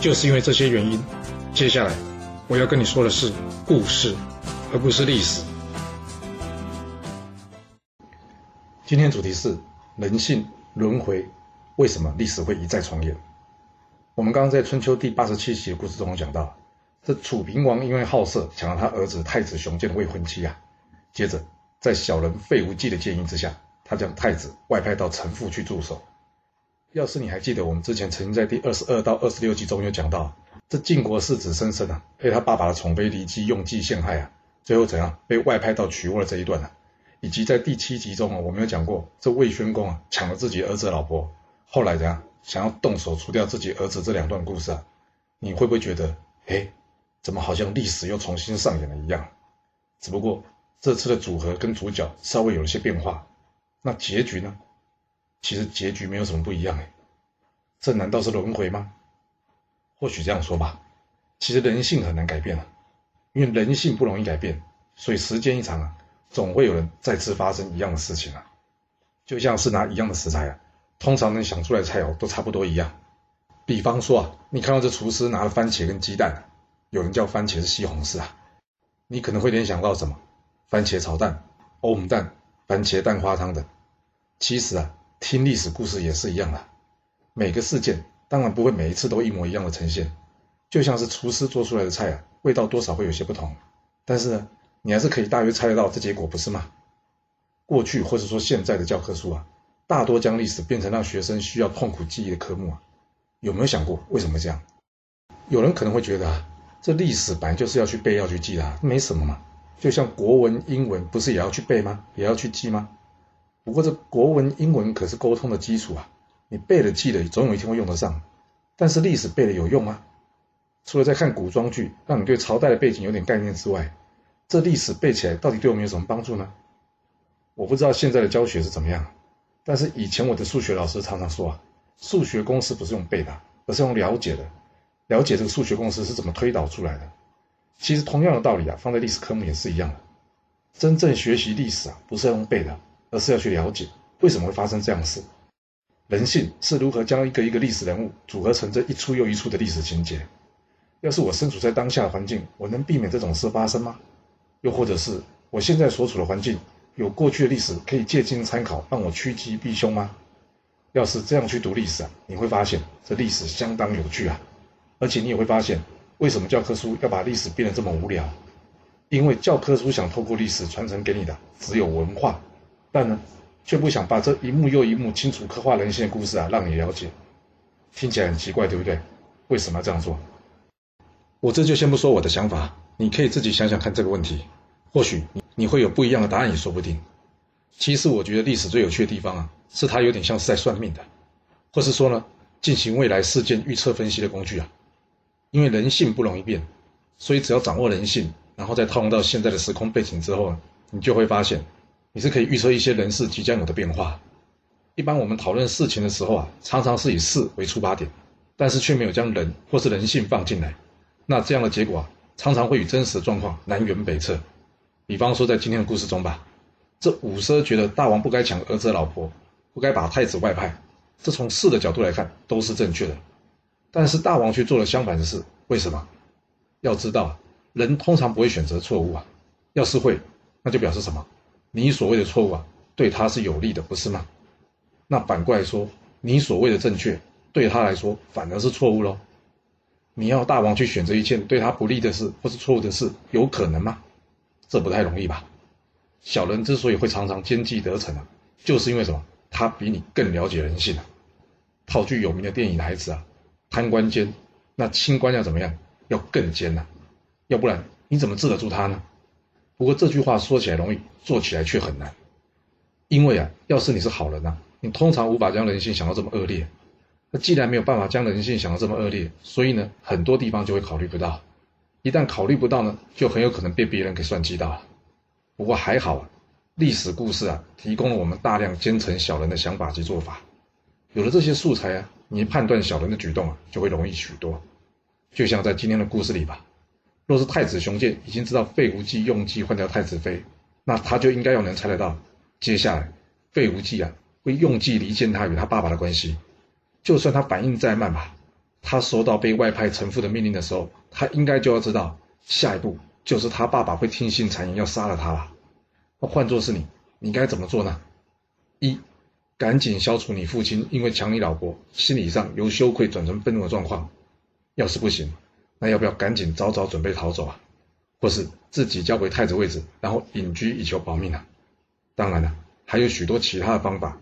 就是因为这些原因，接下来我要跟你说的是故事，而不是历史。今天主题是人性轮回，为什么历史会一再重演？我们刚刚在春秋第八十七集的故事中讲到，这楚平王因为好色抢了他儿子太子雄坚的未婚妻啊，接着在小人费无忌的建议之下，他将太子外派到城父去驻守。要是你还记得，我们之前曾经在第二十二到二十六集中有讲到，这晋国世子申生啊，被他爸爸的宠妃骊姬用计陷害啊，最后怎样被外派到曲沃的这一段呢？以及在第七集中啊，我们有讲过，这魏宣公啊抢了自己儿子的老婆，后来怎样想要动手除掉自己儿子这两段故事啊，你会不会觉得，哎，怎么好像历史又重新上演了一样？只不过这次的组合跟主角稍微有了些变化，那结局呢？其实结局没有什么不一样哎，这难道是轮回吗？或许这样说吧，其实人性很难改变啊，因为人性不容易改变，所以时间一长啊，总会有人再次发生一样的事情啊。就像是拿一样的食材啊，通常能想出来的菜肴都差不多一样。比方说啊，你看到这厨师拿了番茄跟鸡蛋，有人叫番茄是西红柿啊，你可能会联想到什么？番茄炒蛋、欧姆蛋、番茄蛋花汤等。其实啊。听历史故事也是一样的，每个事件当然不会每一次都一模一样的呈现，就像是厨师做出来的菜啊，味道多少会有些不同，但是呢，你还是可以大约猜得到这结果，不是吗？过去或者说现在的教科书啊，大多将历史变成让学生需要痛苦记忆的科目啊，有没有想过为什么这样？有人可能会觉得啊，这历史本来就是要去背要去记的，没什么嘛，就像国文、英文不是也要去背吗？也要去记吗？不过这国文、英文可是沟通的基础啊，你背了记了，总有一天会用得上。但是历史背了有用吗？除了在看古装剧，让你对朝代的背景有点概念之外，这历史背起来到底对我们有什么帮助呢？我不知道现在的教学是怎么样，但是以前我的数学老师常常说啊，数学公式不是用背的，而是用了解的，了解这个数学公式是怎么推导出来的。其实同样的道理啊，放在历史科目也是一样的。真正学习历史啊，不是用背的。而是要去了解为什么会发生这样的事，人性是如何将一个一个历史人物组合成这一出又一出的历史情节。要是我身处在当下的环境，我能避免这种事发生吗？又或者是我现在所处的环境有过去的历史可以借鉴参考，让我趋吉避凶吗？要是这样去读历史啊，你会发现这历史相当有趣啊，而且你也会发现为什么教科书要把历史变得这么无聊？因为教科书想透过历史传承给你的只有文化。但呢，却不想把这一幕又一幕清楚刻画人性的故事啊，让你了解。听起来很奇怪，对不对？为什么要这样做？我这就先不说我的想法，你可以自己想想看这个问题。或许你你会有不一样的答案也说不定。其实我觉得历史最有趣的地方啊，是它有点像是在算命的，或是说呢，进行未来事件预测分析的工具啊。因为人性不容易变，所以只要掌握人性，然后再套用到现在的时空背景之后，你就会发现。你是可以预测一些人事即将有的变化。一般我们讨论事情的时候啊，常常是以事为出发点，但是却没有将人或是人性放进来。那这样的结果啊，常常会与真实的状况南辕北辙。比方说在今天的故事中吧，这五奢觉得大王不该抢儿子的老婆，不该把太子外派，这从事的角度来看都是正确的。但是大王却做了相反的事，为什么？要知道，人通常不会选择错误啊。要是会，那就表示什么？你所谓的错误啊，对他是有利的，不是吗？那反过来说，你所谓的正确，对他来说反而是错误喽。你要大王去选择一件对他不利的事或是错误的事，有可能吗？这不太容易吧？小人之所以会常常奸计得逞啊，就是因为什么？他比你更了解人性啊。套句有名的电影台词啊，贪官奸，那清官要怎么样？要更奸呐，要不然你怎么治得住他呢？不过这句话说起来容易，做起来却很难。因为啊，要是你是好人呐，你通常无法将人性想到这么恶劣。那既然没有办法将人性想得这么恶劣，所以呢，很多地方就会考虑不到。一旦考虑不到呢，就很有可能被别人给算计到。不过还好啊，历史故事啊，提供了我们大量奸臣小人的想法及做法。有了这些素材啊，你判断小人的举动啊，就会容易许多。就像在今天的故事里吧，若是太子雄健已经知道费无忌用计换掉太子妃，那他就应该要能猜得到，接下来费无忌啊会用计离间他与他爸爸的关系。就算他反应再慢吧，他收到被外派臣服的命令的时候，他应该就要知道，下一步就是他爸爸会听信谗言要杀了他了。那换作是你，你该怎么做呢？一，赶紧消除你父亲因为抢你老婆，心理上由羞愧转成愤怒的状况。要是不行，那要不要赶紧早早准备逃走啊？或是自己交回太子位置，然后隐居以求保命啊？当然了，还有许多其他的方法。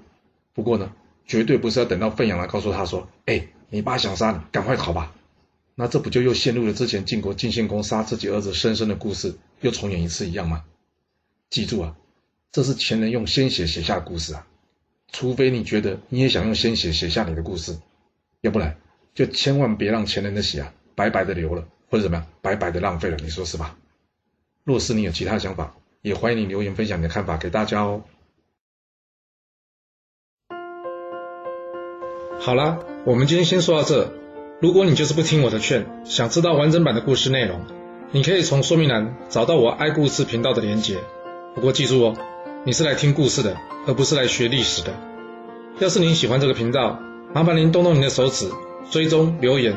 不过呢？绝对不是要等到凤阳来告诉他说：“哎，你爸想杀你，赶快逃吧。”那这不就又陷入了之前晋国晋献公杀自己儿子申生的故事又重演一次一样吗？记住啊，这是前人用鲜血写下的故事啊！除非你觉得你也想用鲜血写下你的故事，要不然就千万别让前人的血啊白白的流了，或者怎么样白白的浪费了，你说是吧？若是你有其他想法，也欢迎你留言分享你的看法给大家哦。好了，我们今天先说到这。如果你就是不听我的劝，想知道完整版的故事内容，你可以从说明栏找到我爱故事频道的连结。不过记住哦，你是来听故事的，而不是来学历史的。要是您喜欢这个频道，麻烦您动动您的手指，追踪、留言，